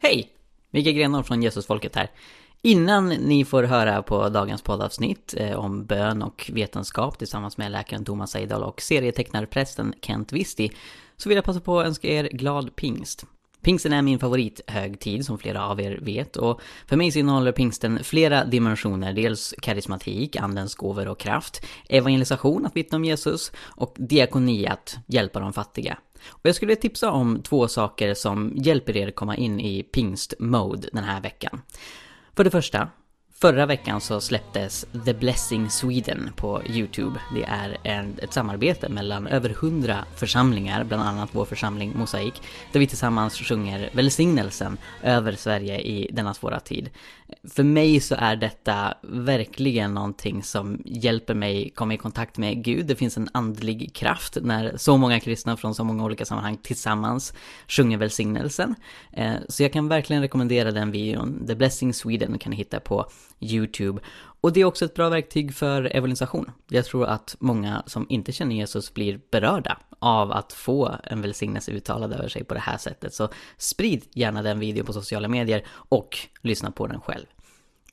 Hej! Mikael Grenholm från Jesusfolket här. Innan ni får höra på dagens poddavsnitt eh, om bön och vetenskap tillsammans med läkaren Thomas Eidal och serietecknarprästen Kent Visti så vill jag passa på att önska er glad pingst. Pingsten är min favorithögtid som flera av er vet och för mig så innehåller pingsten flera dimensioner. Dels karismatik, andens gåvor och kraft, evangelisation, att vittna om Jesus och diakoni, att hjälpa de fattiga. Och jag skulle tipsa om två saker som hjälper er komma in i pingst-mode den här veckan. För det första, Förra veckan så släpptes The Blessing Sweden på Youtube. Det är ett samarbete mellan över hundra församlingar, bland annat vår församling Mosaik, där vi tillsammans sjunger välsignelsen över Sverige i denna svåra tid. För mig så är detta verkligen någonting som hjälper mig komma i kontakt med Gud. Det finns en andlig kraft när så många kristna från så många olika sammanhang tillsammans sjunger välsignelsen. Eh, så jag kan verkligen rekommendera den videon. The Blessing Sweden kan ni hitta på YouTube. Och det är också ett bra verktyg för evangelisation. Jag tror att många som inte känner Jesus blir berörda av att få en välsignelse uttalad över sig på det här sättet. Så sprid gärna den videon på sociala medier och lyssna på den själv.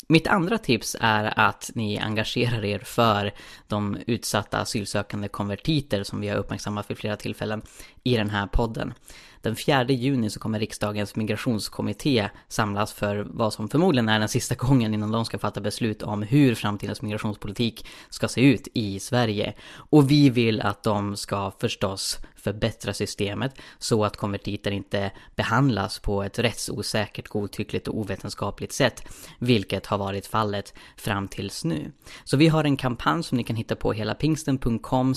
Mitt andra tips är att ni engagerar er för de utsatta asylsökande konvertiter som vi har uppmärksammat vid flera tillfällen i den här podden. Den 4 juni så kommer riksdagens migrationskommitté samlas för vad som förmodligen är den sista gången innan de ska fatta beslut om hur framtidens migrationspolitik ska se ut i Sverige. Och vi vill att de ska förstås förbättra systemet så att konvertiter inte behandlas på ett rättsosäkert, godtyckligt och ovetenskapligt sätt, vilket har varit fallet fram tills nu. Så vi har en kampanj som ni kan hitta på hela pingsten.com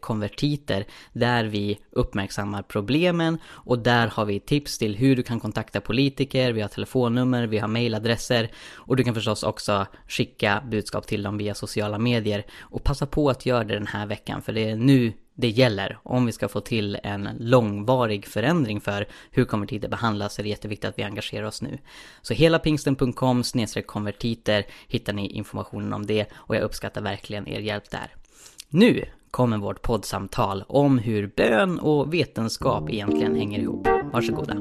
konvertiter där vi uppmärksammar problemen och där har vi tips till hur du kan kontakta politiker, vi har telefonnummer, vi har mejladresser och du kan förstås också skicka budskap till dem via sociala medier och passa på att göra det den här veckan för det är nu det gäller. Om vi ska få till en långvarig förändring för hur konvertiter behandlas är det jätteviktigt att vi engagerar oss nu. Så hela pingsten.com konvertiter hittar ni informationen om det och jag uppskattar verkligen er hjälp där. Nu kommer vårt poddsamtal om hur bön och vetenskap egentligen hänger ihop. Varsågoda.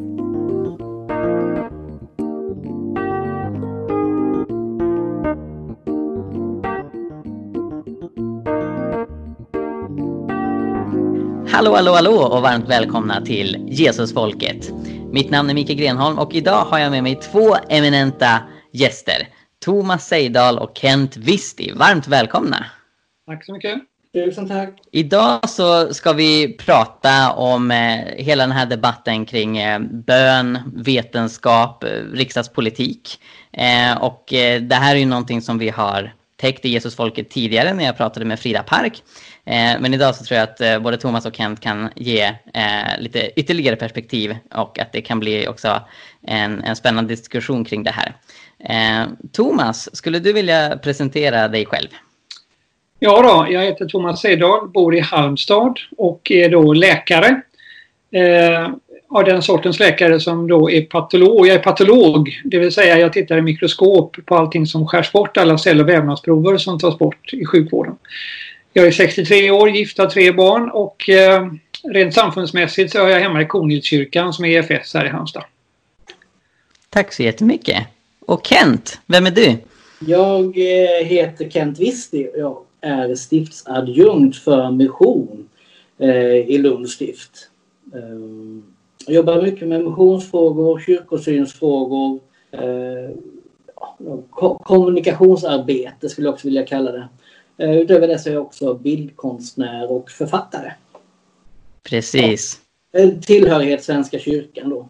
Hallå, hallå, hallå och varmt välkomna till Jesusfolket. Mitt namn är Mikael Grenholm och idag har jag med mig två eminenta gäster. Thomas Seidal och Kent Visti. Varmt välkomna! Tack så mycket! Tusen tack! Idag så ska vi prata om eh, hela den här debatten kring eh, bön, vetenskap, eh, riksdagspolitik. Eh, och det här är ju någonting som vi har täckt i Jesusfolket tidigare när jag pratade med Frida Park. Eh, men idag så tror jag att eh, både Thomas och Kent kan ge eh, lite ytterligare perspektiv och att det kan bli också en, en spännande diskussion kring det här. Eh, Thomas, skulle du vilja presentera dig själv? Ja då, jag heter Thomas Seidal, bor i Halmstad och är då läkare. Eh, av den sortens läkare som då är patolog. Jag är patolog, det vill säga jag tittar i mikroskop på allting som skärs bort, alla cell och vävnadsprover som tas bort i sjukvården. Jag är 63 år, gift, har tre barn och eh, rent samfundsmässigt så är jag hemma i Kornhildskyrkan som är EFS här i Halmstad. Tack så jättemycket. Och Kent, vem är du? Jag eh, heter Kent Wisti och jag är stiftsadjunkt för mission eh, i Lunds stift. Eh, jag jobbar mycket med missionsfrågor, kyrkosynsfrågor, eh, kommunikationsarbete skulle jag också vilja kalla det. Eh, utöver det så är jag också bildkonstnär och författare. Precis. Ja. Tillhörighet Svenska kyrkan då.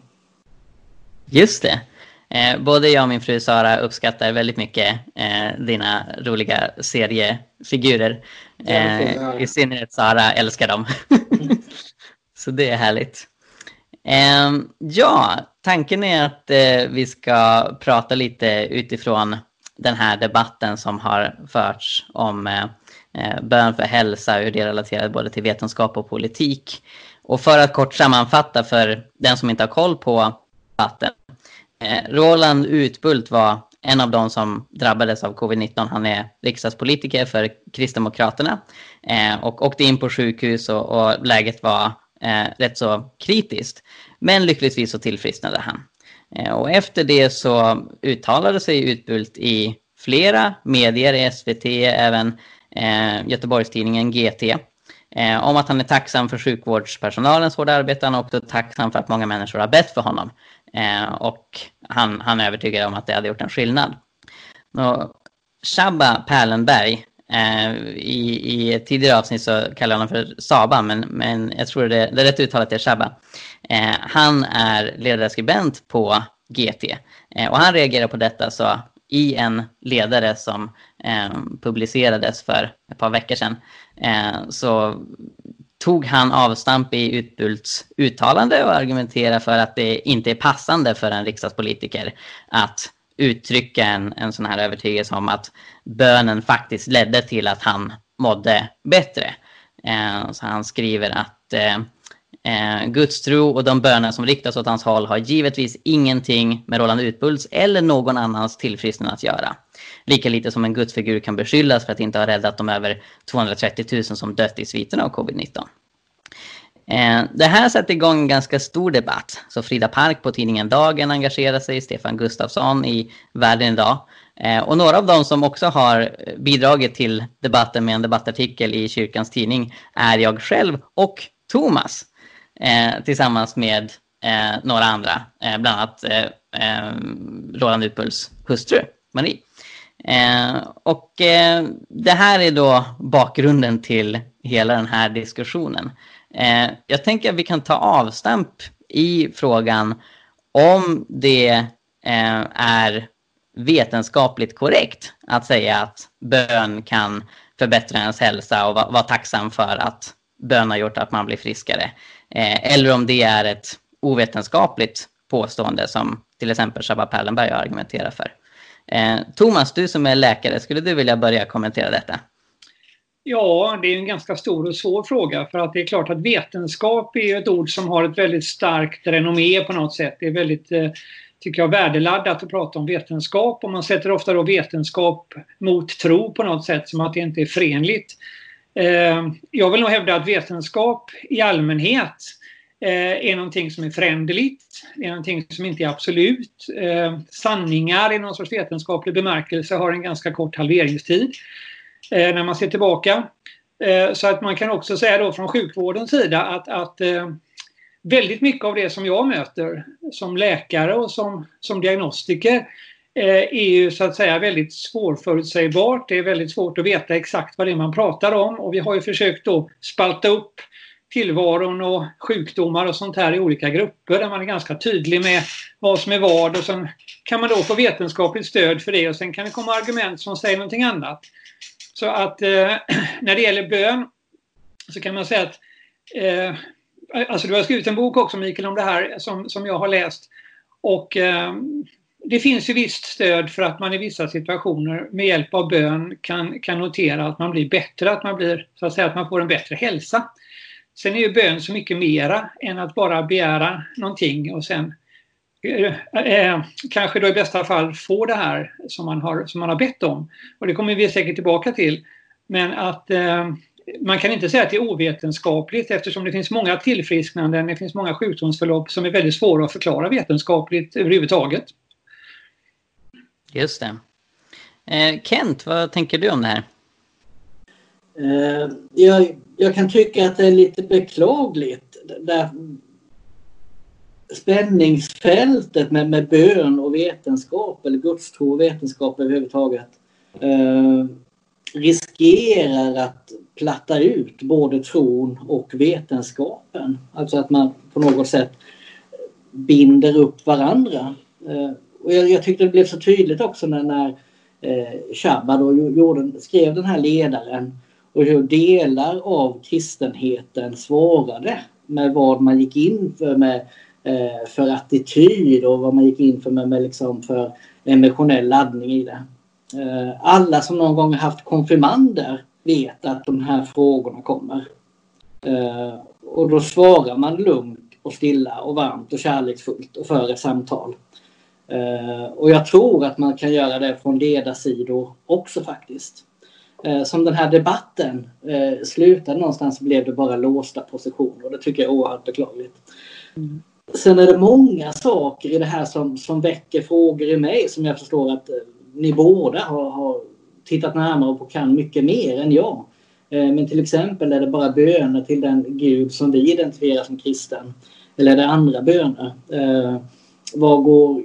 Just det. Eh, både jag och min fru Sara uppskattar väldigt mycket eh, dina roliga seriefigurer. Eh, I synnerhet Sara älskar dem. Mm. Så det är härligt. Eh, ja, tanken är att eh, vi ska prata lite utifrån den här debatten som har förts om eh, eh bön för hälsa och hur det är relaterat både till vetenskap och politik. Och för att kort sammanfatta för den som inte har koll på debatten. Eh, Roland Utbult var en av de som drabbades av covid-19. Han är riksdagspolitiker för Kristdemokraterna eh, och åkte in på sjukhus och, och läget var eh, rätt så kritiskt. Men lyckligtvis så tillfrisknade han. Eh, och efter det så uttalade sig Utbult i flera medier, SVT, även eh, Göteborgstidningen GT, eh, om att han är tacksam för sjukvårdspersonalens hårda arbete. Han är också tacksam för att många människor har bett för honom. och han, han är övertygad om att det hade gjort en skillnad. Och Shabba Pärlenberg Eh, I, I ett tidigare avsnitt så kallade jag honom för Saba, men, men jag tror det, det rätt uttalat är Shabba. Eh, han är ledarskribent på GT eh, och han reagerar på detta så i en ledare som eh, publicerades för ett par veckor sedan eh, så tog han avstamp i Utbults uttalande och argumenterade för att det inte är passande för en riksdagspolitiker att uttrycka en, en sån här övertygelse om att bönen faktiskt ledde till att han mådde bättre. Eh, så han skriver att eh, eh, Guds tro och de böner som riktas åt hans håll har givetvis ingenting med Roland Utbults eller någon annans tillfrisknande att göra. Lika lite som en gudsfigur kan beskyllas för att inte ha räddat de över 230 000 som dött i sviterna av covid-19. Eh, det här satte igång en ganska stor debatt. Så Frida Park på tidningen Dagen engagerar sig, Stefan Gustafsson i Världen idag. Eh, och några av dem som också har bidragit till debatten med en debattartikel i kyrkans tidning är jag själv och Thomas. Eh, tillsammans med några andra, bland annat Roland Utbults hustru Marie. och det här är då bakgrunden till hela den här diskussionen. Eh, jag tänker att vi kan ta avstamp i frågan om det eh, är vetenskapligt korrekt att säga att bön kan förbättra ens hälsa och vara var tacksam för att bön har gjort att man blir friskare. Eh, eller om det är ett ovetenskapligt påstående som till exempel Shabba Perlenberg argumenterar för. Eh, Thomas, du som är läkare, skulle du vilja börja kommentera detta? Ja, det är en ganska stor och svår fråga för att det är klart att vetenskap är ett ord som har ett väldigt starkt renommé på något sätt. Det är väldigt, eh, tycker jag, värdeladdat att prata om vetenskap och man sätter ofta då vetenskap mot tro på något sätt som att det inte är förenligt. Eh, jag vill nog hävda att vetenskap i allmänhet eh, är någonting som är föränderligt. Är någonting som inte är absolut. Sanningar i någon sorts vetenskaplig bemärkelse har en ganska kort halveringstid. Eh, när man ser tillbaka. Eh, så att man kan också säga då från sjukvårdens sida att, att eh, väldigt mycket av det som jag möter som läkare och som, som diagnostiker eh, är ju så att säga väldigt svårförutsägbart. Det är väldigt svårt att veta exakt vad det är man pratar om och vi har ju försökt då spalta upp tillvaron och sjukdomar och sånt här i olika grupper där man är ganska tydlig med vad som är vad och sen kan man då få vetenskapligt stöd för det och sen kan det komma argument som säger någonting annat. Så att eh, när det gäller bön så kan man säga att eh, Alltså du har skrivit en bok också Mikael om det här som, som jag har läst. Och eh, det finns ju visst stöd för att man i vissa situationer med hjälp av bön kan, kan notera att man blir bättre, att man blir så att säga att man får en bättre hälsa. Sen är ju bön så mycket mera än att bara begära någonting och sen Eh, kanske då i bästa fall få det här som man har, som man har bett om. Och det kommer vi säkert tillbaka till. Men att eh, man kan inte säga att det är ovetenskapligt eftersom det finns många tillfrisknanden, det finns många sjukdomsförlopp som är väldigt svåra att förklara vetenskapligt överhuvudtaget. Just det. Eh, Kent, vad tänker du om det här? Eh, jag, jag, kan tycka att det är lite beklagligt. Där, spänningsfältet med, med bön och vetenskap eller gudstro och vetenskap överhuvudtaget eh, riskerar att platta ut både tron och vetenskapen. Alltså att man på något sätt binder upp varandra. Eh, och jag, jag, tyckte det blev så tydligt också när, när eh, Shabba då gjorde, skrev den här ledaren och hur delar av kristenheten svarade med vad man gick in för med eh, för attityd och vad man gick in för med, med liksom för emotionell laddning i det. Eh, alla som någon gång haft konfirmander vet att de här frågorna kommer. Eh, och då svarar man lugnt och stilla och varmt och kärleksfullt och för ett samtal. Eh, och jag tror att man kan göra det från ledarsidor också faktiskt. Eh, som den här debatten eh, slutade någonstans blev det bara låsta positioner och det tycker jag är oerhört beklagligt. Mm sen är det många saker i det här som, som väcker frågor i mig som jag förstår att eh, ni båda har, har tittat närmare på och kan mycket mer än jag. Eh, men till exempel är det bara böner till den Gud som vi identifierar som kristen. Eller är det andra böner? Eh, vad går,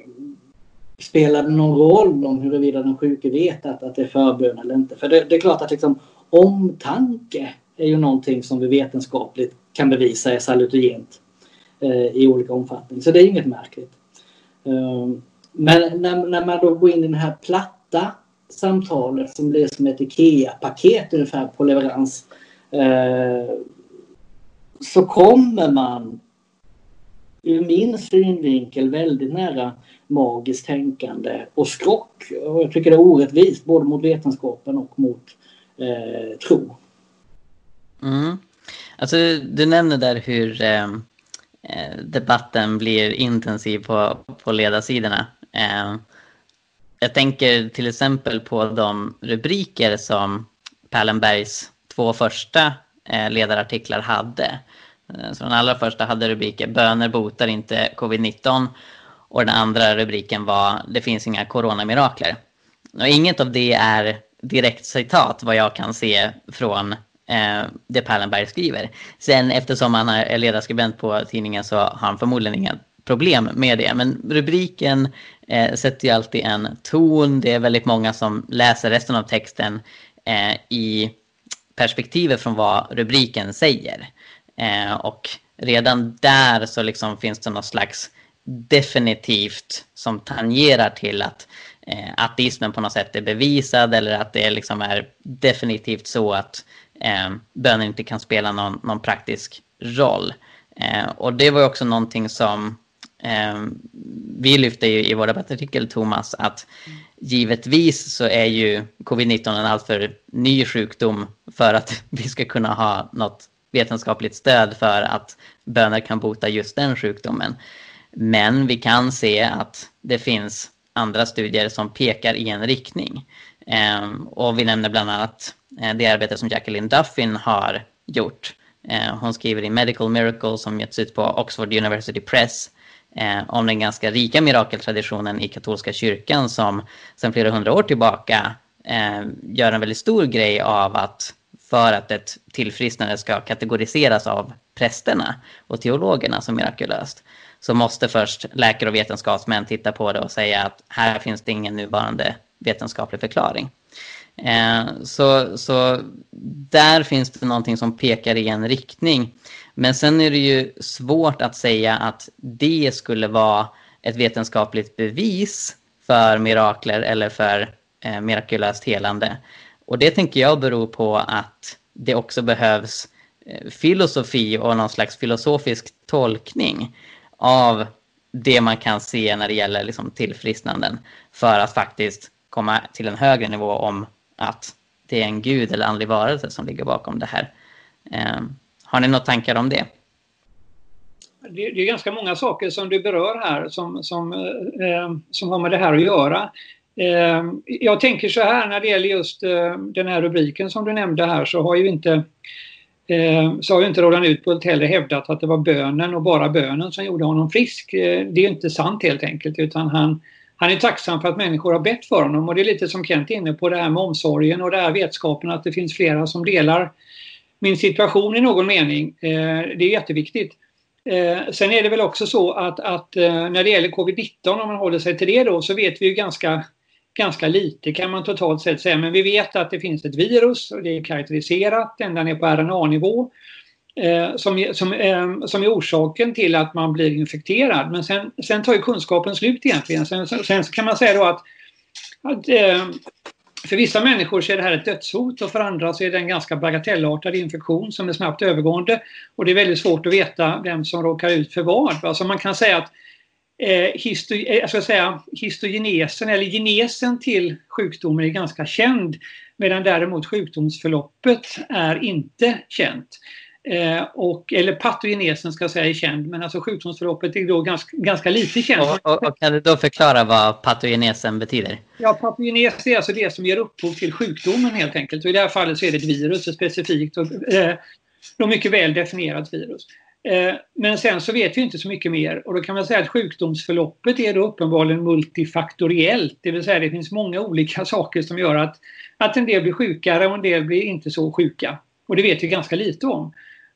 spelar det någon roll om huruvida den sjuke vet att, att det är förbön eller inte? För det, det är klart att liksom, omtanke är ju någonting som vi vetenskapligt kan bevisa är salutogent Eh, i olika omfattning. Så det är inget märkligt. Ehm, men när, när man då går in i det här platta samtalet som blir som ett IKEA-paket ungefär på leverans eh, så kommer man ur min synvinkel väldigt nära magiskt tänkande och skrock. Och jag tycker det är orättvist både mot vetenskapen och mot eh, tro. Mm. Alltså, du nämner där hur eh, Eh, debatten blir intensiv på, på ledarsidorna. Eh, jag tänker till exempel på de rubriker som Pallenbergs två första eh, ledarartiklar hade. Eh, så den allra första hade rubriken Böner botar inte covid-19 och den andra rubriken var Det finns inga coronamirakler. Och inget av det är direkt citat vad jag kan se från Eh, det Pallenberg skriver. Sen eftersom han är ledarskribent på tidningen så har han förmodligen inga problem med det. Men rubriken eh, sätter ju alltid en ton. Det är väldigt många som läser resten av texten eh, i perspektivet från vad rubriken säger. Eh, och redan där så liksom finns det något slags definitivt som tangerar till att eh, ateismen på något sätt är bevisad eller att det liksom är definitivt så att eh, bönen inte kan spela någon, någon praktisk roll. Eh, och det var också någonting som eh, vi lyfte i, i vår debattartikel, Thomas, att givetvis så är ju covid-19 en alltför ny sjukdom för att vi ska kunna ha något vetenskapligt stöd för att böner kan bota just den sjukdomen. Men vi kan se att det finns andra studier som pekar i en riktning. Eh, och vi nämner bland annat Eh, det arbete som Jacqueline Duffin har gjort. Eh, hon skriver i Medical Miracle som getts ut på Oxford University Press eh, om den ganska rika mirakeltraditionen i katolska kyrkan som sedan flera hundra år tillbaka gör en väldigt stor grej av att för att ett tillfrisknande ska kategoriseras av prästerna och teologerna som mirakulöst så måste först läkare och vetenskapsmän titta på det och säga att här finns det ingen nuvarande vetenskaplig förklaring. Eh, så, så där finns det någonting som pekar i en riktning. Men sen är det ju svårt att säga att det skulle vara ett vetenskapligt bevis för mirakler eller för eh, mirakulöst helande. Och det tänker jag beror på att det också behövs eh, filosofi och någon slags filosofisk tolkning av det man kan se när det gäller liksom tillfrisknanden för att faktiskt komma till en högre nivå om att det är en gud eller andlig varelse som ligger bakom det här. Eh, har ni några tankar om det? Det, det är ganska många saker som du berör här som, som, eh, som har med det här att göra. Eh, jag tänker så här när det gäller just eh, den här rubriken som du nämnde här så har ju inte ehm, så har ju inte Roland Utbult heller hävdat att det var bönen och bara bönen som gjorde honom frisk. Eh, det är inte sant helt enkelt utan han, han är tacksam för att människor har bett för honom och det är lite som Kent är inne på det här med omsorgen och det här vetskapen att det finns flera som delar min situation i någon mening. Eh, det är jätteviktigt. Eh, sen är det väl också så att, att eh, när det gäller covid-19 om man håller sig till det då så vet vi ju ganska ganska lite kan man totalt sett säga, men vi vet att det finns ett virus och det är karaktäriserat ända ner på RNA-nivå eh, som, som, eh, som är orsaken till att man blir infekterad. Men sen, sen tar ju kunskapen slut egentligen. Sen, sen kan man säga då att, att eh, för vissa människor så är det här ett dödshot och för andra så är det en ganska bagatellartad infektion som är snabbt övergående. Och det är väldigt svårt att veta vem som råkar ut för vad. Alltså man kan säga att eh, histo, eh, jag ska säga, histogenesen eller genesen till sjukdomen är ganska känd medan däremot sjukdomsförloppet är inte känt. Eh, och, eller patogenesen ska jag säga är känd men alltså sjukdomsförloppet är då ganska, ganska lite känt. Och, och, och, kan du då förklara vad patogenesen betyder? Ja, patogenes är alltså det som ger upphov till sjukdomen helt enkelt. Och I det här fallet så är det ett virus, ett specifikt och eh, mycket väl definierat virus. Eh, men sen så vet vi inte så mycket mer och då kan man säga att sjukdomsförloppet är då uppenbarligen multifaktoriellt. Det vill säga det finns många olika saker som gör att, att en del blir sjukare och en del blir inte så sjuka. Och det vet vi ganska lite om.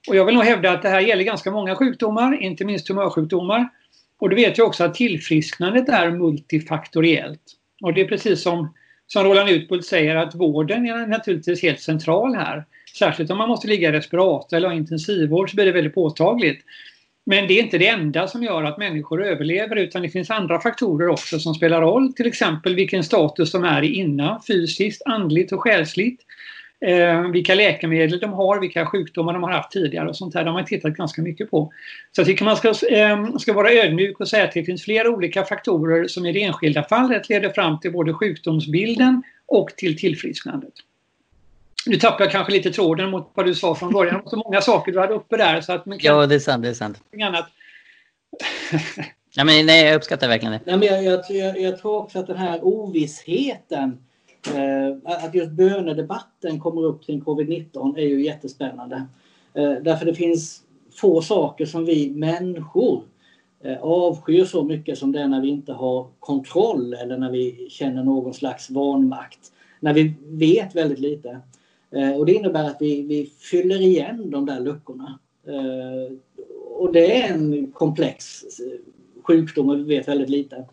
Och jag vill nog hävda att det här gäller ganska många sjukdomar, inte minst tumörsjukdomar. Och då vet ju också att tillfrisknandet är multifaktoriellt. Och det är precis som, som Roland Utbult säger att vården är naturligtvis helt central här. Särskilt om man måste ligga i respirator eller ha intensivvård så blir det väldigt påtagligt. Men det är inte det enda som gör att människor överlever utan det finns andra faktorer också som spelar roll. Till exempel vilken status de är i innan, fysiskt, andligt och själsligt. Eh, vilka läkemedel de har, vilka sjukdomar de har haft tidigare och sånt här. De har man tittat ganska mycket på. Så jag tycker man ska, eh, ska vara ödmjuk och säga att det finns flera olika faktorer som i det enskilda fallet leder fram till både sjukdomsbilden och till tillfrisknandet. Nu tappar jag kanske lite tråden mot vad du sa från början. Det var så många saker du hade uppe där. Så att man kan... Ja, det är sant. Det är sant. Annat. ja, men, nej, jag uppskattar verkligen det. Nej, men jag, jag, jag, jag tror också att den här ovissheten, Eh, att just bönedebatten kommer upp kring covid-19 är ju jättespännande. Eh, därför det finns få saker som vi människor eh, avskyr så mycket som det är när vi inte har kontroll eller när vi känner någon slags vanmakt. När vi vet väldigt lite. Eh, och det innebär att vi, vi fyller igen de där luckorna. Eh, och det är en komplex eh, sjukdom och vi vet väldigt lite.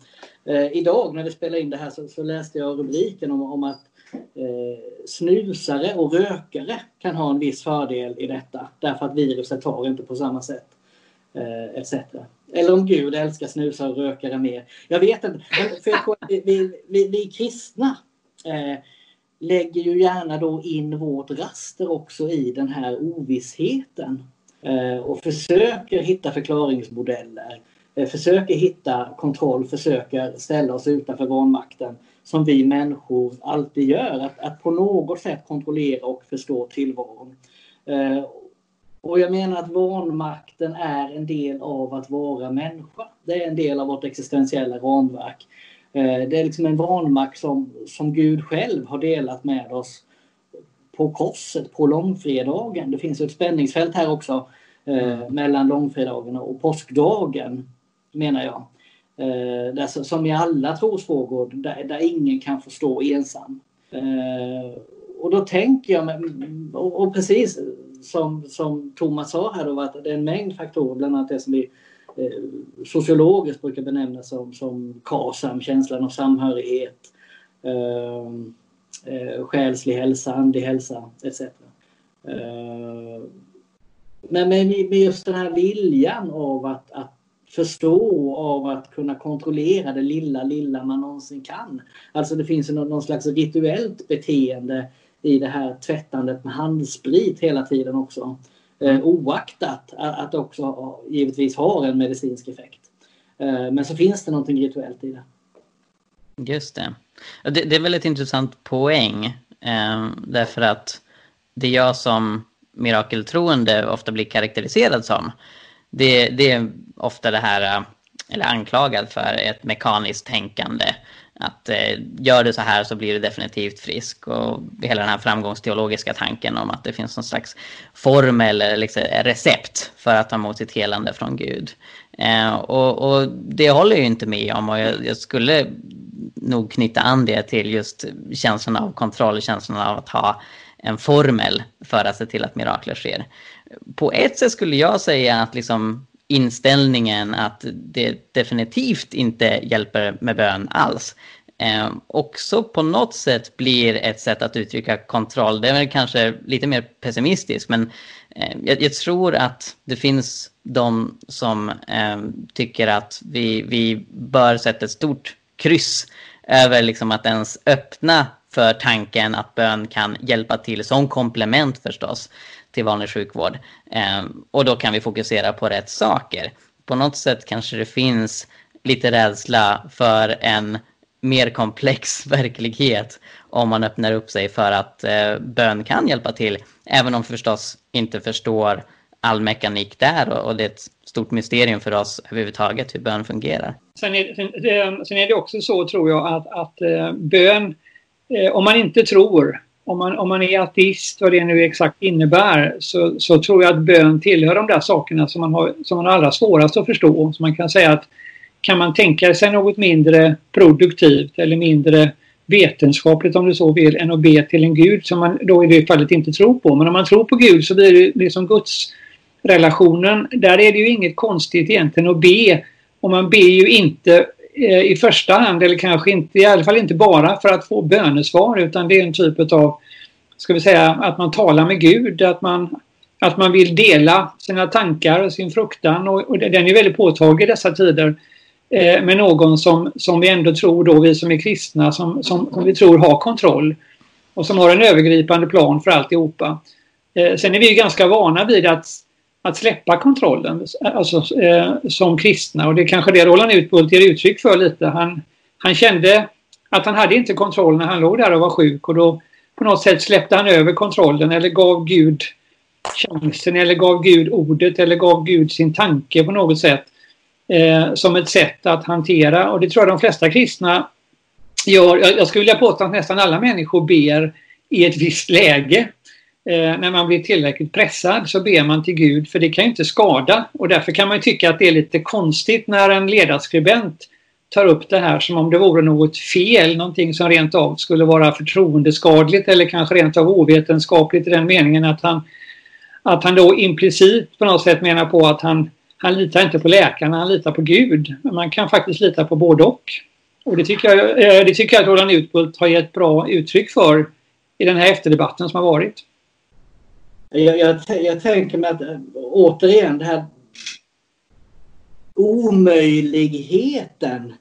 Eh, idag när vi spelar in det här så, så läste jag rubriken om, om att eh, snusare och rökare kan ha en viss fördel i detta därför att viruset tar inte på samma sätt. Eh, etc. Eller om Gud älskar snusare och rökare mer. Jag vet inte. För jag tror att vi, vi, vi, vi kristna eh, lägger ju gärna då in vårt raster också i den här ovissheten eh, och försöker hitta förklaringsmodeller, försöker hitta kontroll, försöker ställa oss utanför vanmakten som vi människor alltid gör, att, att på något sätt kontrollera och förstå tillvaron. Eh, och jag menar att vanmakten är en del av att vara människa. Det är en del av vårt existentiella ramverk. Eh, det är liksom en vanmakt som, som Gud själv har delat med oss på korset, på långfredagen. Det finns ett spänningsfält här också eh, mm. mellan långfredagen och påskdagen, menar jag. Eh, där, som i alla trosfrågor, där, där ingen kan få stå ensam. Eh, och då tänker jag, och, och precis som, som Thomas sa här då, att det är en mängd faktorer, bland annat det som vi Eh, sociologiskt brukar benämnas som, som KASAM, känslan av samhörighet, eh, eh, själslig hälsa, andlig hälsa etc. Eh, men med, med just den här viljan av att, att förstå, av att kunna kontrollera det lilla, lilla man någonsin kan. Alltså det finns någon, någon slags rituellt beteende i det här tvättandet med handsprit hela tiden också. Eh, oaktat att det också givetvis har en medicinsk effekt. Eh, men så finns det någonting rituellt i det. Just det. Det, det är väldigt intressant poäng. Eh, därför att det jag som mirakeltroende ofta blir karaktäriserad som, det, det är ofta det här, äh, eller anklagad för ett mekaniskt tänkande. Att eh, gör du så här så blir du definitivt frisk. Och hela den här framgångsteologiska tanken om att det finns någon slags form eller liksom recept för att ta emot sitt helande från Gud. Eh, och, och, det håller jag ju inte med om och jag, jag, skulle nog knyta an det till just känslan av kontroll, känslan av att ha en formel för att se till att mirakler sker. På ett sätt skulle jag säga att liksom inställningen att det definitivt inte hjälper med bön alls. Eh, också på något sätt blir ett sätt att uttrycka kontroll. Det är väl kanske lite mer pessimistiskt men eh, jag, jag, tror att det finns de som eh, tycker att vi, vi bör sätta ett stort kryss över liksom att ens öppna för tanken att bön kan hjälpa till som komplement förstås till vanlig sjukvård. Eh, och då kan vi fokusera på rätt saker. På något sätt kanske det finns lite rädsla för en mer komplex verklighet om man öppnar upp sig för att eh, bön kan hjälpa till. Även om förstås inte förstår all mekanik där och, och det är ett stort mysterium för oss överhuvudtaget hur bön fungerar. Sen är, sen, eh, sen är det också så tror jag att, att eh, bön, eh, om man inte tror om man, om man är ateist, vad det nu exakt innebär, så, så tror jag att bön tillhör de där sakerna som man har, som man har allra svårast att förstå. Så man kan säga att kan man tänka sig något mindre produktivt eller mindre vetenskapligt om du så vill än att be till en gud som man då i det fallet inte tror på. Men om man tror på Gud så blir det liksom Guds relationen. Där är det ju inget konstigt egentligen att be. Och man ber ju inte Eh, i första hand eller kanske inte, i alla fall inte bara för att få bönesvar utan det är en typ av, ska vi säga, att man talar med Gud, att man, att man vill dela sina tankar och sin fruktan och, och den är väldigt påtaglig i dessa tider eh, med någon som, som vi ändå tror då, vi som är kristna, som, som, som vi tror har kontroll och som har en övergripande plan för alltihopa. Eh, sen är vi ju ganska vana vid att, att släppa kontrollen alltså, eh, som kristna och det är kanske det Roland Utbult ger uttryck för lite. Han, han kände att han hade inte kontroll när han låg där och var sjuk och då på något sätt släppte han över kontrollen eller gav Gud chansen eller gav Gud ordet eller gav Gud sin tanke på något sätt eh, som ett sätt att hantera och det tror jag de flesta kristna gör. Jag, jag skulle vilja påstå att nästan alla människor ber i ett visst läge. Eh, när man blir tillräckligt pressad så ber man till Gud för det kan ju inte skada och därför kan man tycka att det är lite konstigt när en ledarskribent tar upp det här som om det vore något fel, någonting som rent av skulle vara förtroendeskadligt eller kanske rent av ovetenskapligt i den meningen att han, att han då implicit på något sätt menar på att han han litar inte på läkarna, han litar på Gud. Men man kan faktiskt lita på både och. Och det tycker jag, eh, det tycker jag att Roland Utbult har gett bra uttryck för i den här efterdebatten som har varit. Jag, jag, jag tänker mig att återigen det här omöjligheten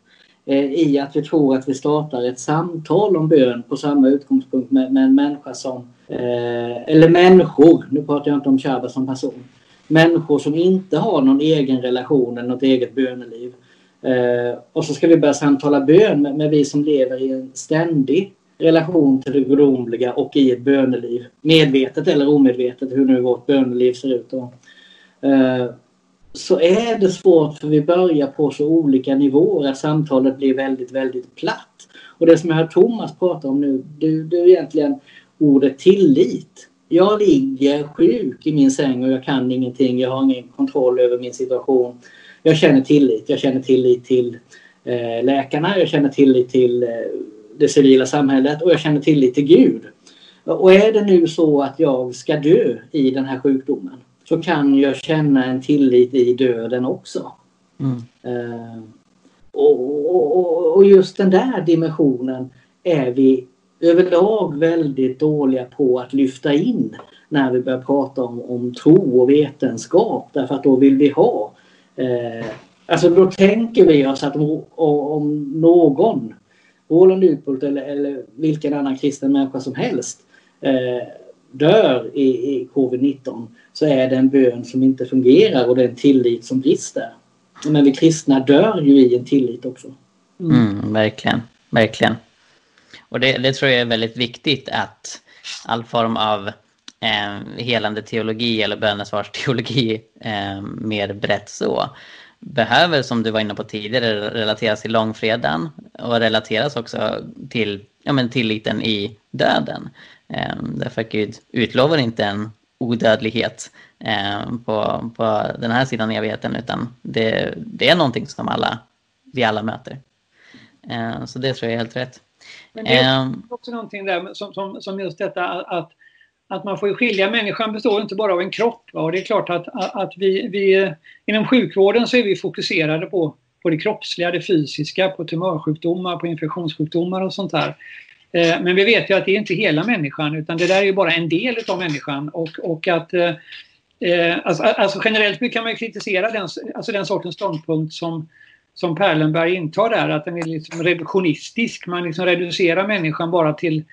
eh, i att vi tror att vi startar ett samtal om bön på samma utgångspunkt med, med en människa som, eh, eller människor, nu pratar jag inte om Chaba som person, människor som inte har någon egen relation eller något eget böneliv. Eh, och så ska vi börja samtala bön med, med vi som lever i en ständig relation till det gudomliga och i ett böneliv. Medvetet eller omedvetet, hur nu vårt böneliv ser ut. Då. Eh, så är det svårt för vi börjar på så olika nivåer att samtalet blir väldigt, väldigt platt. Och det som jag hör Thomas prata om nu, det, är egentligen ordet tillit. Jag ligger sjuk i min säng och jag kan ingenting. Jag har ingen kontroll över min situation. Jag känner tillit. Jag känner tillit till eh, läkarna. Jag känner tillit till eh, det civila samhället och jag känner tillit till Gud. Och är det nu så att jag ska dö i den här sjukdomen så kan jag känna en tillit i döden också. Mm. Eh, och, och, och, just den där dimensionen är vi överlag väldigt dåliga på att lyfta in när vi börjar prata om, om tro och vetenskap därför att då vill vi ha eh, Alltså då tänker vi oss att om någon Roland Utbult eller, eller vilken annan kristen människa som helst eh, dör i, i covid-19 så är det en bön som inte fungerar och det är en tillit som brister. Men vi kristna dör ju i en tillit också. Mm, verkligen, verkligen. Och det, det, tror jag är väldigt viktigt att all form av eh, helande teologi eller bönesvarsteologi eh, mer brett så behöver, som du var inne på tidigare, relateras till långfredagen och relateras också till ja, men tilliten i döden. Eh, därför att Gud utlovar inte en odödlighet eh, på, på den här sidan evigheten utan det, det är någonting som alla, vi alla möter. Eh, så det tror jag är helt rätt. Men det är ehm. också någonting där som, som, som just detta att, att man får skilja, människan består inte bara av en kropp. Va? Och det är klart att, att vi, vi inom sjukvården så är vi fokuserade på, på det kroppsliga, det fysiska, på tumörsjukdomar, på infektionssjukdomar och sånt där. Eh, men vi vet ju att det är inte hela människan utan det där är ju bara en del av människan och, och att eh, eh alltså, alltså, generellt kan man kritisera den, alltså den sortens ståndpunkt som som Perlenberg intar där, att den är liksom reduktionistisk. Man liksom reducerar människan bara till,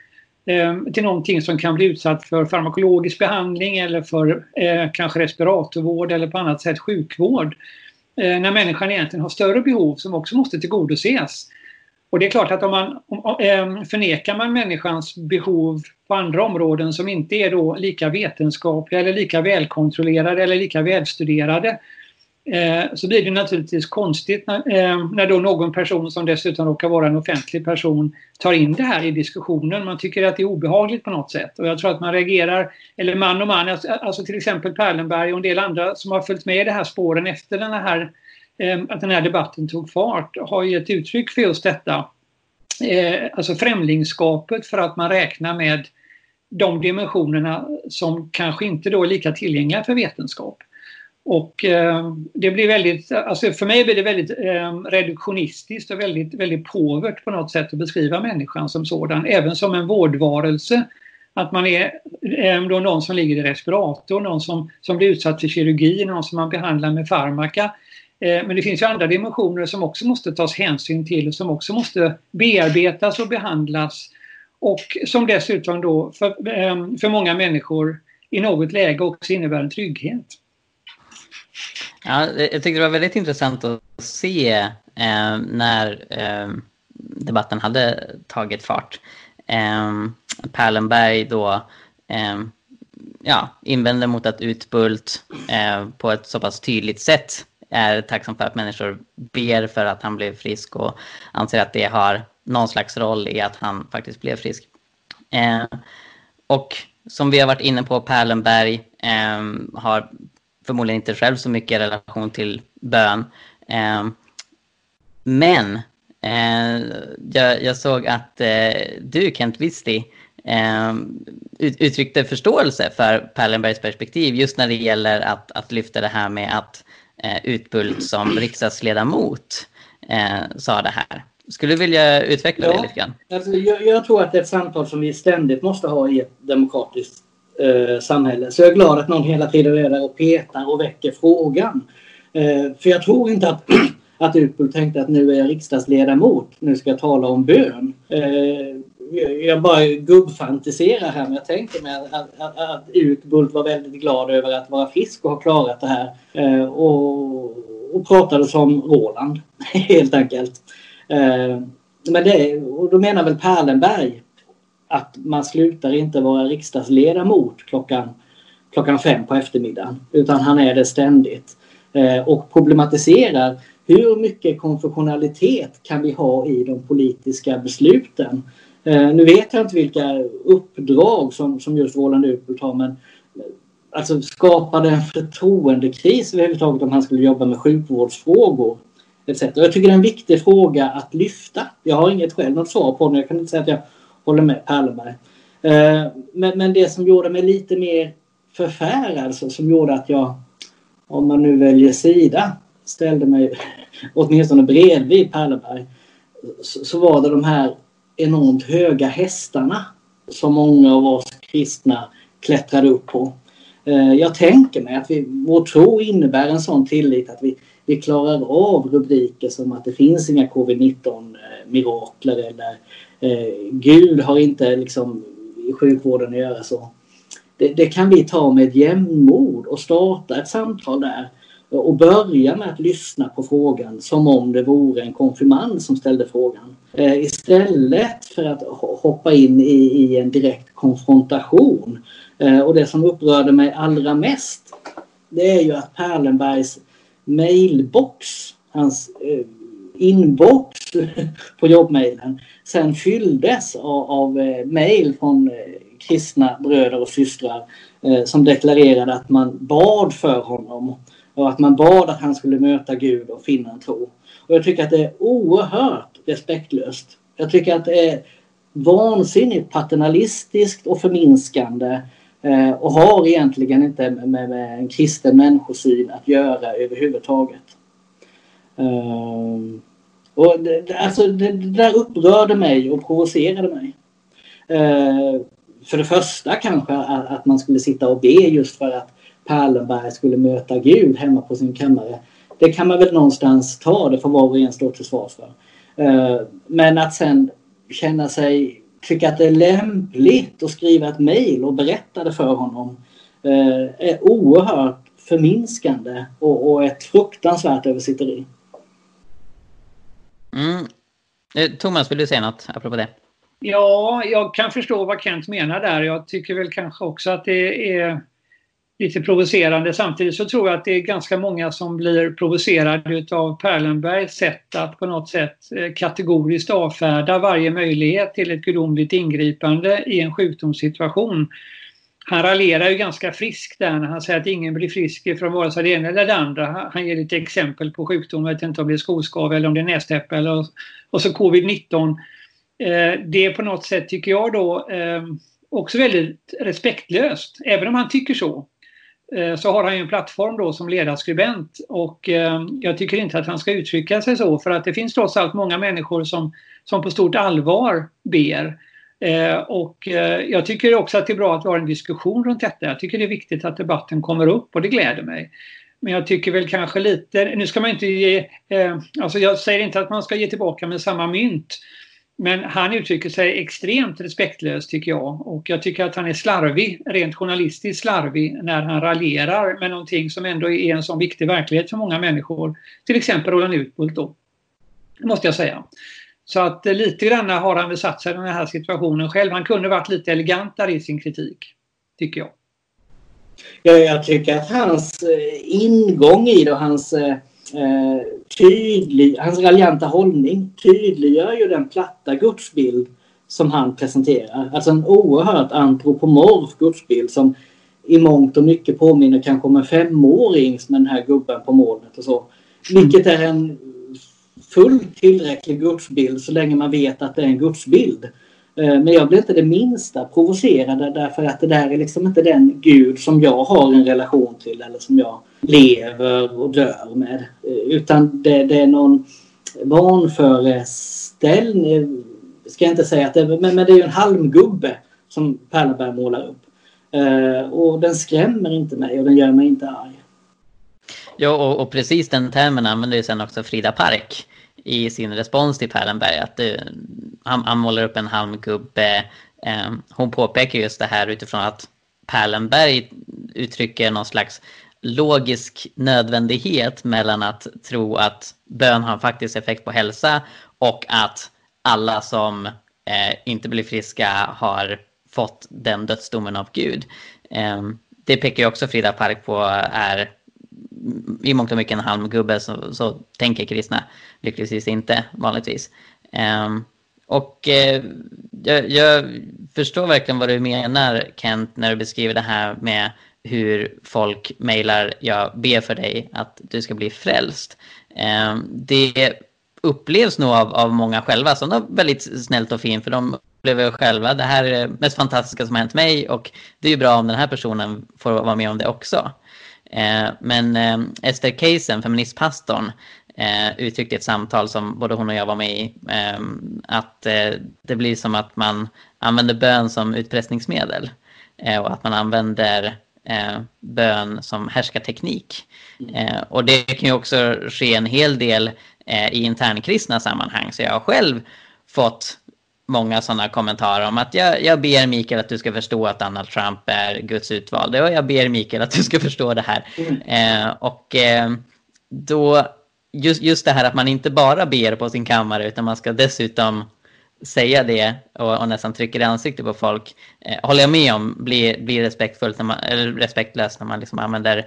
Eh, till någonting som kan bli utsatt för farmakologisk behandling eller för eh, kanske respiratorvård eller på annat sätt sjukvård. Eh, när människan egentligen har större behov som också måste tillgodoses. Och det är klart att om man om, eh, förnekar man människans behov på andra områden som inte är då lika vetenskapliga eller lika välkontrollerade eller lika välstuderade Eh, så blir det naturligtvis konstigt när, eh, när då någon person som dessutom råkar vara en offentlig person tar in det här i diskussionen. Man tycker att det är obehagligt på något sätt. Och jag tror att man reagerar, eller man och man, alltså, alltså till exempel Perlenberg och en del andra som har följt med i det här spåren efter den här, eh, att den här debatten tog fart, har gett uttryck för just detta. Eh, alltså främlingskapet för att man räknar med de dimensionerna som kanske inte då är lika tillgängliga för vetenskap. Och eh, det blir väldigt, alltså för mig blir det väldigt eh, reduktionistiskt och väldigt, väldigt påvert på något sätt att beskriva människan som sådan, även som en vårdvarelse. Att man är eh, då någon som ligger i respirator, någon som, som blir utsatt för kirurgi, någon som man behandlar med farmaka. Eh, men det finns ju andra dimensioner som också måste tas hänsyn till och som också måste bearbetas och behandlas. Och som dessutom då för, eh, för många människor i något läge också innebär en trygghet. Ja, jag tyckte det var väldigt intressant att se eh, när eh, debatten hade tagit fart. Eh, Perlenberg då eh, ja, invänder mot att Utbult eh, på ett så pass tydligt sätt är tacksam för att människor ber för att han blev frisk och anser att det har någon slags roll i att han faktiskt blev frisk. Eh, och som vi har varit inne på, Pärlenberg eh, har förmodligen inte själv så mycket relation till bön. Eh, men eh, jag, jag, såg att eh, du, Kent Wisti, ut, uttryckte förståelse för Perlenbergs perspektiv just när det gäller att, att lyfta det här med att Utbult som riksdagsledamot sa det här. Skulle du vilja utveckla ja, det lite grann? Alltså, jag, jag, tror att det är ett samtal som vi ständigt måste ha i ett demokratiskt eh, samhälle. Så jag är glad att någon hela tiden är där och petar och väcker frågan. Eh, för jag tror inte att, att Utbult tänkte att nu är jag riksdagsledamot, nu ska jag tala om bön. Eh, jag bara gubbfantiserar här men jag tänker mig att, att, att, Utbult var väldigt glad över att vara frisk och ha klarat det här. Eh, och, och pratade som Roland helt enkelt. Eh, men det, och då menar väl Perlenberg att man slutar inte vara riksdagsledamot klockan, klockan fem på eftermiddagen utan han är det ständigt. Eh, och problematiserar hur mycket konfessionalitet kan vi ha i de politiska besluten? Eh, nu vet jag inte vilka uppdrag som, som just Roland Utbult har men eh, alltså skapade en förtroendekris överhuvudtaget om han skulle jobba med sjukvårdsfrågor. Etc. Jag tycker det är en viktig fråga att lyfta. Jag har inget själv något svar på den. Jag kan inte säga att jag håller med Palmberg. Eh, men, men det som gjorde mig lite mer förfärad, alltså, som gjorde att jag, om man nu väljer sida, ställde mig åtminstone bredvid Palmberg så, så var det de här enormt höga hästarna som många av oss kristna klättrade upp på. Eh, jag tänker mig att vi, vår tro innebär en sån tillit att vi, vi klarar av rubriker som att det finns inga covid-19 eh, mirakler eller eh, Gud har inte liksom i sjukvården att göra så. Det, det, kan vi ta med jämnmod och starta ett samtal där och börja med att lyssna på frågan som om det vore en konfirmand som ställde frågan. Eh, istället för att hoppa in i, i en direkt konfrontation. Eh, och det som upprörde mig allra mest det är ju att Perlenbergs mailbox, hans eh, inbox på jobbmailen sen fylldes av, av eh, mejl från eh, kristna bröder och systrar eh, som deklarerade att man bad för honom och att man bad att han skulle möta Gud och finna en tro. Och jag tycker att det är oerhört respektlöst. Jag tycker att det är vansinnigt paternalistiskt och förminskande eh, och har egentligen inte med, med, en kristen människosyn att göra överhuvudtaget. Um, och det, alltså, det, det där upprörde mig och provocerade mig. Uh, för det första kanske att, att, man skulle sitta och be just för att Perlenberg skulle möta Gud hemma på sin kammare. Det kan man väl någonstans ta, det får var och en stå till svars för. Uh, men att sen känna sig, tycka att det är lämpligt att skriva ett mejl och berätta det för honom uh, är oerhört förminskande och, och ett fruktansvärt översitteri. Mm. Eh, Thomas, vill du säga något apropå det? Ja, jag kan förstå vad Kent menar där. Jag tycker väl kanske också att det är lite provocerande. Samtidigt så tror jag att det är ganska många som blir provocerade av Perlenbergs sätt att på något sätt eh, kategoriskt avfärda varje möjlighet till ett gudomligt ingripande i en sjukdomssituation. Han raljerar ju ganska friskt där när han säger att ingen blir frisk från vare sig det ena eller det andra. Han ger lite exempel på sjukdomar, jag vet inte om det är skoskav eller om det är nästäppa eller och så covid-19. Eh, det är på något sätt tycker jag då eh, också väldigt respektlöst, även om han tycker så. Eh, så har han ju en plattform då som ledarskribent och eh, jag tycker inte att han ska uttrycka sig så för att det finns trots allt många människor som, som på stort allvar ber. Eh, och eh, jag tycker också att det är bra att vi har en diskussion runt detta. Jag tycker det är viktigt att debatten kommer upp och det gläder mig. Men jag tycker väl kanske lite, nu ska man inte ge, eh, alltså jag säger inte att man ska ge tillbaka med samma mynt. Men han uttrycker sig extremt respektlöst tycker jag och jag tycker att han är slarvig, rent journalistiskt slarvig när han raljerar med någonting som ändå är en sån viktig verklighet för många människor. Till exempel Roland Utbult då. måste jag säga. Så att eh, lite grann har han väl satt sig i den här situationen själv. Han kunde varit lite elegantare i sin kritik, tycker jag. Ja, jag tycker att hans eh, ingång i det och hans eh, eh, tydlig, hans raljanta hållning tydliggör ju den platta gudsbild som han presenterar. Alltså en oerhört antropomorf gudsbild som i mångt och mycket påminner kanske om en femårings med den här gubben på molnet och så. Vilket är en fullt tillräcklig gudsbild så länge man vet att det är en gudsbild. Eh, men jag blir inte det minsta provocerad därför att det där är liksom inte den gud som jag har en relation till eller som jag lever och dör med. Eh, utan det, det är någon vanföreställning, eh, ska jag inte säga att det men, men det är ju en halmgubbe som Pärleberg målar upp. Och den skrämmer inte mig och den gör mig inte arg. Ja, och, och precis den termen använder ju sen också Frida Park i sin respons till Perlenberg. Att det, han, han målar upp en halmgubbe. Eh, hon påpekar just det här utifrån att Perlenberg uttrycker någon slags logisk nödvändighet mellan att tro att bön har faktiskt effekt på hälsa och att alla som eh, inte blir friska har fått den dödsdomen av Gud. Eh, det pekar ju också Frida Park på är i mångt och mycket en halmgubbe så, så tänker kristna lyckligtvis inte vanligtvis. Um, och eh, jag, jag, förstår verkligen vad du menar Kent när du beskriver det här med hur folk mejlar jag ber för dig att du ska bli frälst. Eh, det upplevs nog av, av många själva som något väldigt snällt och fint för de upplever själva det här är det mest fantastiska som har hänt mig och det är ju bra om den här personen får vara med om det också. Eh, men eh, Esther Keisen, feministpastorn, eh, uttryckte i ett samtal som både hon och jag var med i att det blir som att man använder bön som utpressningsmedel och att man använder bön som härskarteknik. Mm. Och det kan ju också ske en hel del i internkristna sammanhang. Så jag har själv fått många sådana kommentarer om att jag, jag ber Mikael att du ska förstå att Donald Trump är Guds utvalde och jag ber Mikael att du ska förstå det här. Mm. Eh, och eh, då, just, just det här att man inte bara ber på sin kammare utan man ska dessutom säga det och, och nästan trycker i ansiktet på folk eh, håller jag med om blir, blir respektfullt när man, eller respektlöst när man liksom använder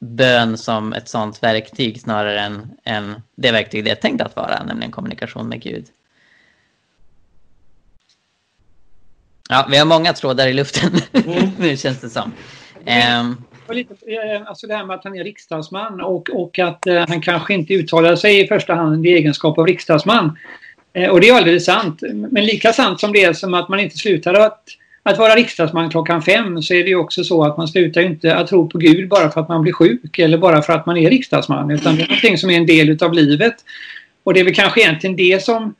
bön som ett sånt verktyg snarare än, än det verktyg det är tänkt att vara, nämligen kommunikation med Gud. Ja, vi har många trådar i luften mm. nu känns det som. Um, lite, eh, alltså det här med att han är riksdagsman och, och att uh, han kanske inte uttalar sig i första hand i egenskap av riksdagsman. Uh, och det är alldeles sant. Men lika sant som det är som att man inte slutar att, att vara riksdagsman klockan fem så är det ju också så att man slutar inte att tro på Gud bara för att man blir sjuk eller bara för att man är riksdagsman. Utan det är någonting som är en del utav livet. Och det är väl kanske egentligen det som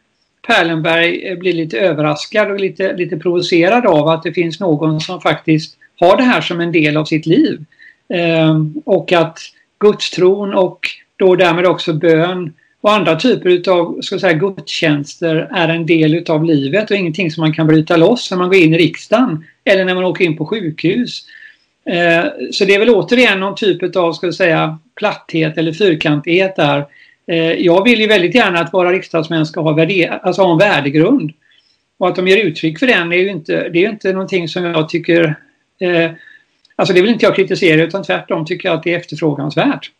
Perlenberg eh, blir lite överraskad och lite, lite provocerad av att det finns någon som faktiskt har det här som en del av sitt liv. Eh, och att gudstron och då därmed också bön och andra typer av ska säga, gudstjänster är en del utav livet och ingenting som man kan bryta loss när man går in i riksdagen eller när man åker in på sjukhus. Eh, så det är väl återigen någon typ av ska säga, platthet eller fyrkantighet där Eh, jag vill ju väldigt gärna att våra riksdagsmän ska ha, alltså ha en värdegrund. Och att de ger uttryck för den är ju inte, det är inte någonting som jag tycker eh, Alltså det vill inte jag kritisera utan tvärtom tycker jag att det är efterfrågansvärt.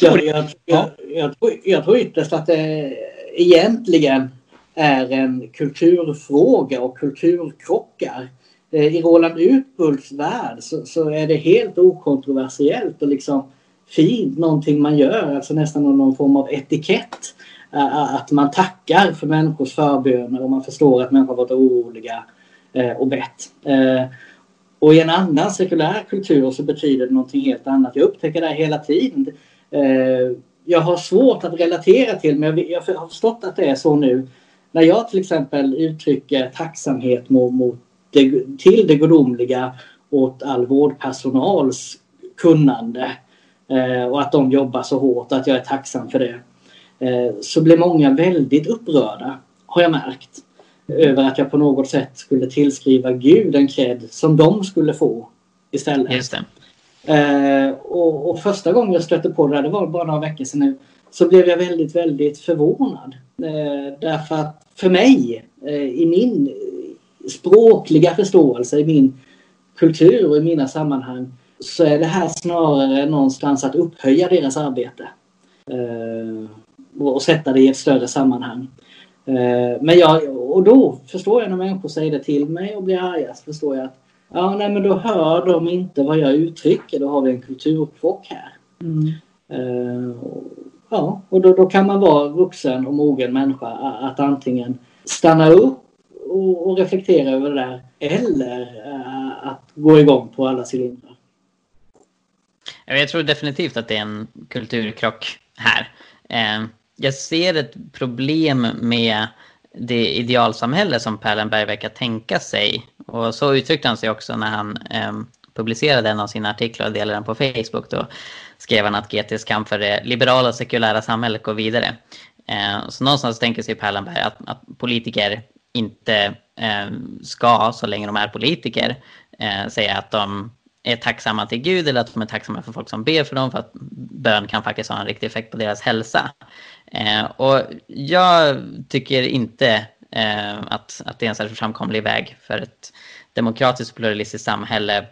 Ja, jag, jag, jag, tror, jag tror ytterst att det egentligen är en kulturfråga och kulturkrockar. Eh, I Roland Utbults värld så, så, är det helt okontroversiellt och liksom fint någonting man gör, alltså nästan någon form av etikett. Eh, eh, att man tackar för människors förböner och man förstår att människor varit oroliga eh, och bett. Och i en annan sekulär kultur så betyder det någonting helt annat. Jag upptäcker det här hela tiden. Jag har svårt att relatera till men jag har förstått att det är så nu. När jag till exempel uttrycker tacksamhet mot, det, till det gudomliga åt all vårdpersonals kunnande och att de jobbar så hårt att jag är tacksam för det. Eh, så blir många väldigt upprörda, har jag märkt, över att jag på något sätt skulle tillskriva Gud en cred som de skulle få istället. Just det. Eh, och, och, första gången jag stötte på det, det var bara några veckor sedan nu, så blev jag väldigt, väldigt förvånad. Eh, därför att för mig, eh, i min språkliga förståelse, i min kultur och i mina sammanhang, så är det här snarare någonstans att upphöja deras arbete. Eh, och sätta det i ett större sammanhang. Eh, men jag, och då förstår jag när människor säger det till mig och blir arga, så förstår jag att ja, nej, men då hör de inte vad jag uttrycker, då har vi en kulturkrock här. Mm. Eh, ja, och då, då kan man vara vuxen och mogen människa att antingen stanna upp och, och reflektera över det där eller att gå igång på alla cylindrar. Jag tror definitivt att det är en kulturkrock här. Eh, jag ser ett problem med det idealsamhälle som Perlenberg verkar tänka sig. Och så uttryckte han sig också när han ehm, publicerade en av sina artiklar och delade den på Facebook. Då skrev han att GTs kamp för det liberala och sekulära samhället går vidare. Eh, så någonstans tänker sig Perlenberg att, att politiker inte ehm, ska, så länge de är politiker, eh, säga att de är tacksamma till Gud eller att de är tacksamma för folk som ber för dem för att bön kan faktiskt ha en riktig effekt på deras hälsa. Eh, och jag tycker inte eh, att, att det är en särskilt framkomlig väg för ett demokratiskt pluralistiskt samhälle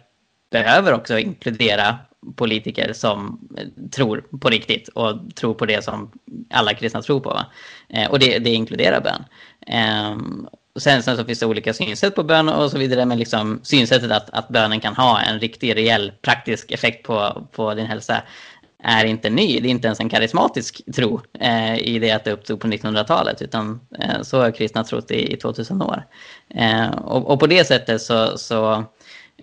behöver också inkludera politiker som eh, tror på riktigt och tror på det som alla kristna tror på. Eh, och det, det inkluderar bön. Ehm, Sen, sen så finns det olika synsätt på bön och så vidare, men liksom synsättet att, att bönen kan ha en riktig, reell, praktisk effekt på, på din hälsa är inte ny. Det är inte ens en karismatisk tro eh, i det att det uppstod på 1900-talet, utan eh, så har kristna trott i, i 2000 år. Eh, och, och, på det sättet så, så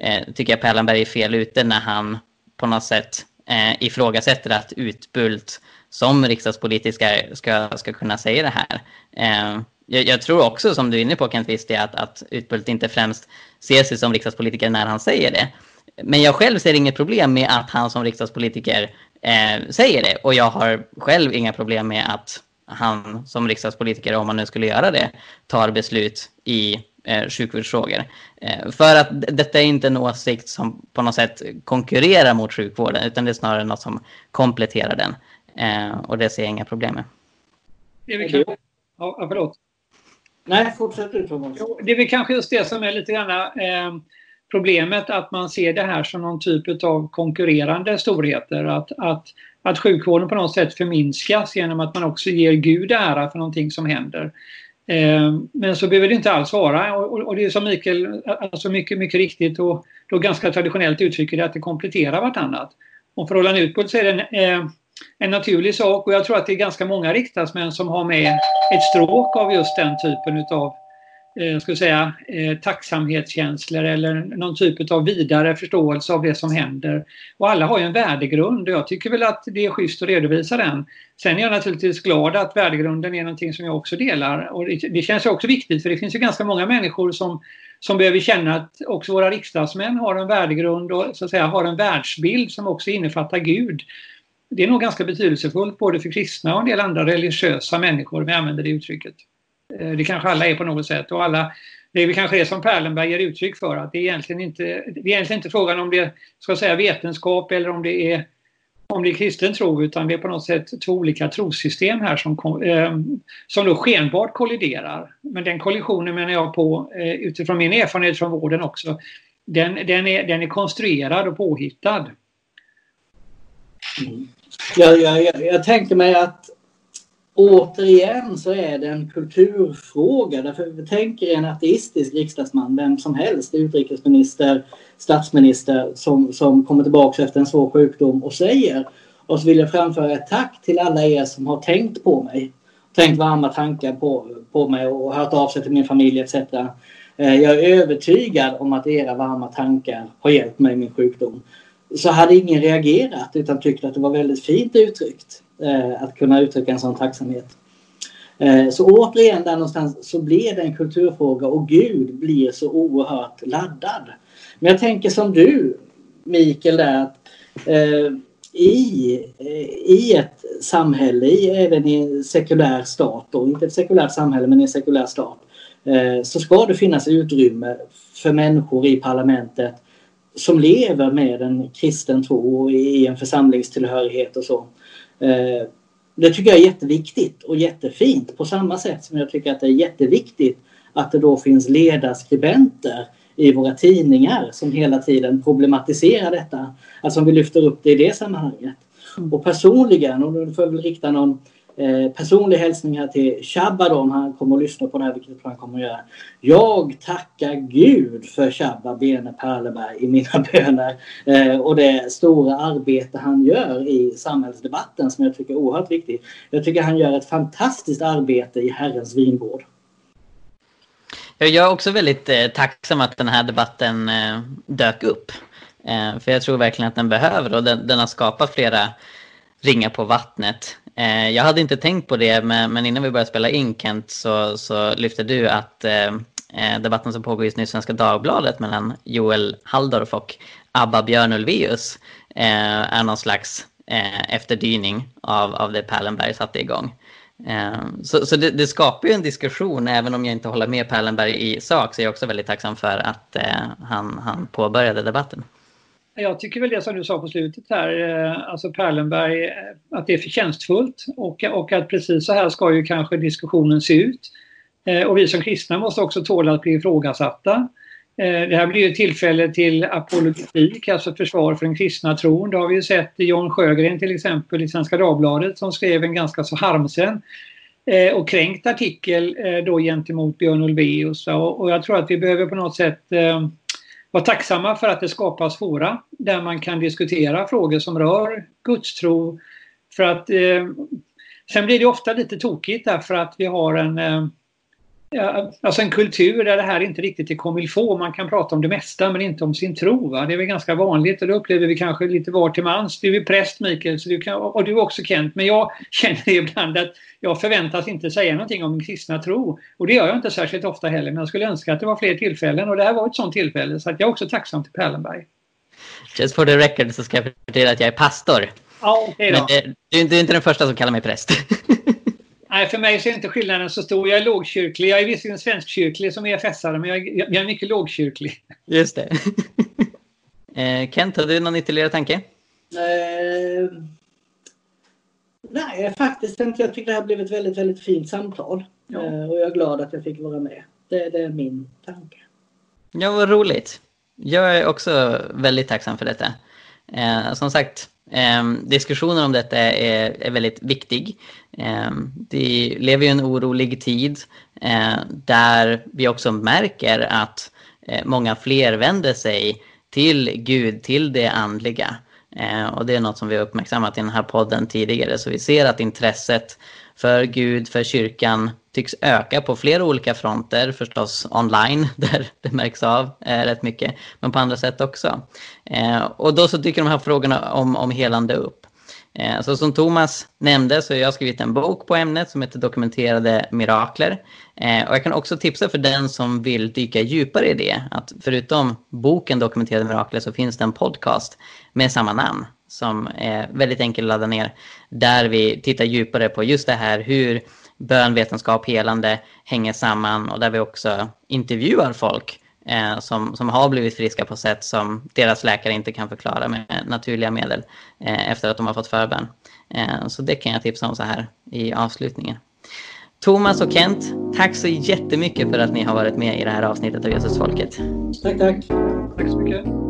eh, tycker jag Perlenberg är fel ute när han på något sätt eh, ifrågasätter att Utbult som riksdagspolitiker ska, ska kunna säga det här. Eh, jag, jag, tror också, som du är inne på Kent Wisti, att, att Utbult inte främst ser sig som riksdagspolitiker när han säger det. Men jag själv ser inget problem med att han som riksdagspolitiker eh, säger det. Och jag har själv inga problem med att han som riksdagspolitiker, om man nu skulle göra det, tar beslut i eh, sjukvårdsfrågor. Eh, för att detta är inte en åsikt som på något sätt konkurrerar mot sjukvården, utan det är snarare något som kompletterar den. Eh, och det ser jag inga problem med. Det. Ja, förlåt. Nej, fortsätt du Thomas. Det är väl kanske just det som är lite grann eh, problemet, att man ser det här som någon typ av konkurrerande storheter. Att, att, att sjukvården på något sätt förminskas genom att man också ger Gud ära för någonting som händer. Eh, men så behöver det inte alls vara och det är som Mikael, alltså mycket, mycket riktigt och då ganska traditionellt uttrycker det att det kompletterar vartannat. Och för Roland Utbult så är det en, eh, en naturlig sak och jag tror att det är ganska många riksdagsmän som har med ett stråk av just den typen utav eh, ska säga, eh, tacksamhetskänslor eller någon typ av vidare förståelse av det som händer. Och alla har ju en värdegrund och jag tycker väl att det är schysst att redovisa den. Sen är jag naturligtvis glad att värdegrunden är någonting som jag också delar och det, det känns också viktigt för det finns ju ganska många människor som, som behöver känna att också våra riksdagsmän har en värdegrund och så att säga har en världsbild som också innefattar Gud. Det är nog ganska betydelsefullt både för kristna och en del andra religiösa människor, om jag använder det uttrycket. Eh, det kanske alla är på något sätt. Och alla, det kanske är som Perlenberg ger uttryck för, att det är egentligen inte, det är egentligen inte frågan om det ska säga vetenskap eller om det är om det är kristen tro, utan det är på något sätt två olika trossystem här som, eh, som då skenbart kolliderar. Men den kollisionen menar jag på, eh, utifrån min erfarenhet från vården också, den, den, är, den är konstruerad och påhittad. Mm. Jag, jag, jag tänker mig att återigen så är det en kulturfråga. Därför vi tänker en ateistisk riksdagsman, vem som helst, utrikesminister, statsminister som, som kommer tillbaka efter en svår sjukdom och säger och så vill jag framföra ett tack till alla er som har tänkt på mig. Tänkt varma tankar på, på mig och hört av sig till min familj etc. Eh, jag är övertygad om att era varma tankar har hjälpt mig i min sjukdom. Så hade ingen reagerat utan tyckt att det var väldigt fint uttryckt. Eh, att kunna uttrycka en sån tacksamhet. Eh, så återigen där någonstans så blir det en kulturfråga och Gud blir så oerhört laddad. Men jag tänker som du Mikael där att eh, i, eh, i ett samhälle, i, även i en sekulär stat, och inte ett sekulärt samhälle men i en sekulär stat, eh, så ska det finnas utrymme för människor i parlamentet som lever med en kristen tro i en församlingstillhörighet och så. Eh, det tycker jag är jätteviktigt och jättefint på samma sätt som jag tycker att det är jätteviktigt att det då finns ledarskribenter i våra tidningar som hela tiden problematiserar detta. Alltså om vi lyfter upp det i det sammanhanget. Mm. Och personligen, och då får jag väl rikta någon Eh, personlig hälsning här till Shabba då, om han kommer att lyssna på det här, vilket han kommer att göra. Jag tackar Gud för Shabba Bene Perleberg i mina böner eh, och det stora arbete han gör i samhällsdebatten som jag tycker är oerhört viktigt. Jag tycker han gör ett fantastiskt arbete i Herrens vingård. Jag är också väldigt eh, tacksam att den här debatten eh, dök upp. Eh, för jag tror verkligen att den behöver och den, den har skapat flera ringar på vattnet. Eh, jag hade inte tänkt på det, men, innan vi började spela in Kent så, så lyfte du att eh, eh, debatten som pågår just nu i Svenska Dagbladet mellan Joel Halldorf och Abba Björn Ulvaeus eh, är någon slags eh, efterdyning av, av det Pallenberg satte igång. Så, så det, det, skapar ju en diskussion, även om jag inte håller med Pallenberg i sak, så är jag också väldigt tacksam för att han, han påbörjade debatten. Jag tycker väl det som du sa på slutet här, eh, alltså Perlenberg, eh, att det är förtjänstfullt och, och att precis så här ska ju kanske diskussionen se ut. Eh, och vi som kristna måste också tåla att bli ifrågasatta. Det här blir ju tillfälle till apologetik, alltså försvar för den kristna tron. Det har vi ju sett i John Sjögren till exempel i Svenska Dagbladet som skrev en ganska så harmsen och kränkt artikel då gentemot Björn Ulvaeus. Och jag tror att vi behöver på något sätt vara tacksamma för att det skapas fora där man kan diskutera frågor som rör gudstro. För att eh, sen blir det ofta lite tokigt därför att vi har en eh, Alltså en kultur där det här inte riktigt är comme få. Man kan prata om det mesta men inte om sin tro. Va? Det är väl ganska vanligt och det upplever vi kanske lite var till mans. Du är präst Mikael så du kan, och du är också Kent. Men jag känner ibland att jag förväntas inte säga någonting om min kristna tro. Och det gör jag inte särskilt ofta heller. Men jag skulle önska att det var fler tillfällen och det här var ett sånt tillfälle. Så jag är också tacksam till Perlenberg. Just for the record så ska jag förtälja att jag är pastor. Ja, okay. Men du, du är inte den första som kallar mig präst. Nej, för mig så är inte skillnaden så stor. Jag är lågkyrklig. Jag är visserligen svenskkyrklig som EFS-are, men jag, jag, är mycket lågkyrklig. Just det. eh, Kent, har du någon ytterligare tanke? Eh, nej, faktiskt inte. Jag tycker det här blev ett väldigt, väldigt fint samtal. Ja. Eh, och jag är glad att jag fick vara med. Det, det är min tanke. Ja, vad roligt. Jag är också väldigt tacksam för detta. Eh, som sagt, eh, diskussionen om detta är, är väldigt viktig. Eh, vi lever i en orolig tid eh, där vi också märker att eh, många fler vänder sig till Gud, till det andliga. Eh, och det är något som vi har uppmärksammat i den här podden tidigare. Så vi ser att intresset för Gud, för kyrkan tycks öka på flera olika fronter. Förstås online, där det märks av eh, rätt mycket, men på andra sätt också. Eh, och då så dyker de här frågorna om, om helande upp. Eh, så som Thomas nämnde så har jag skrivit en bok på ämnet som heter Dokumenterade mirakler. Eh, och jag kan också tipsa för den som vill dyka djupare i det, att förutom boken Dokumenterade mirakler så finns det en podcast med samma namn som är väldigt enkel att ladda ner. Där vi tittar djupare på just det här hur bön, vetenskap, helande hänger samman och där vi också intervjuar folk eh, som, som har blivit friska på sätt som deras läkare inte kan förklara med naturliga medel eh, efter att de har fått förbön. Eh, så det kan jag tipsa om så här i avslutningen. Thomas och Kent, tack så jättemycket för att ni har varit med i det här avsnittet av Jesusfolket. Tack, tack. Tack så mycket.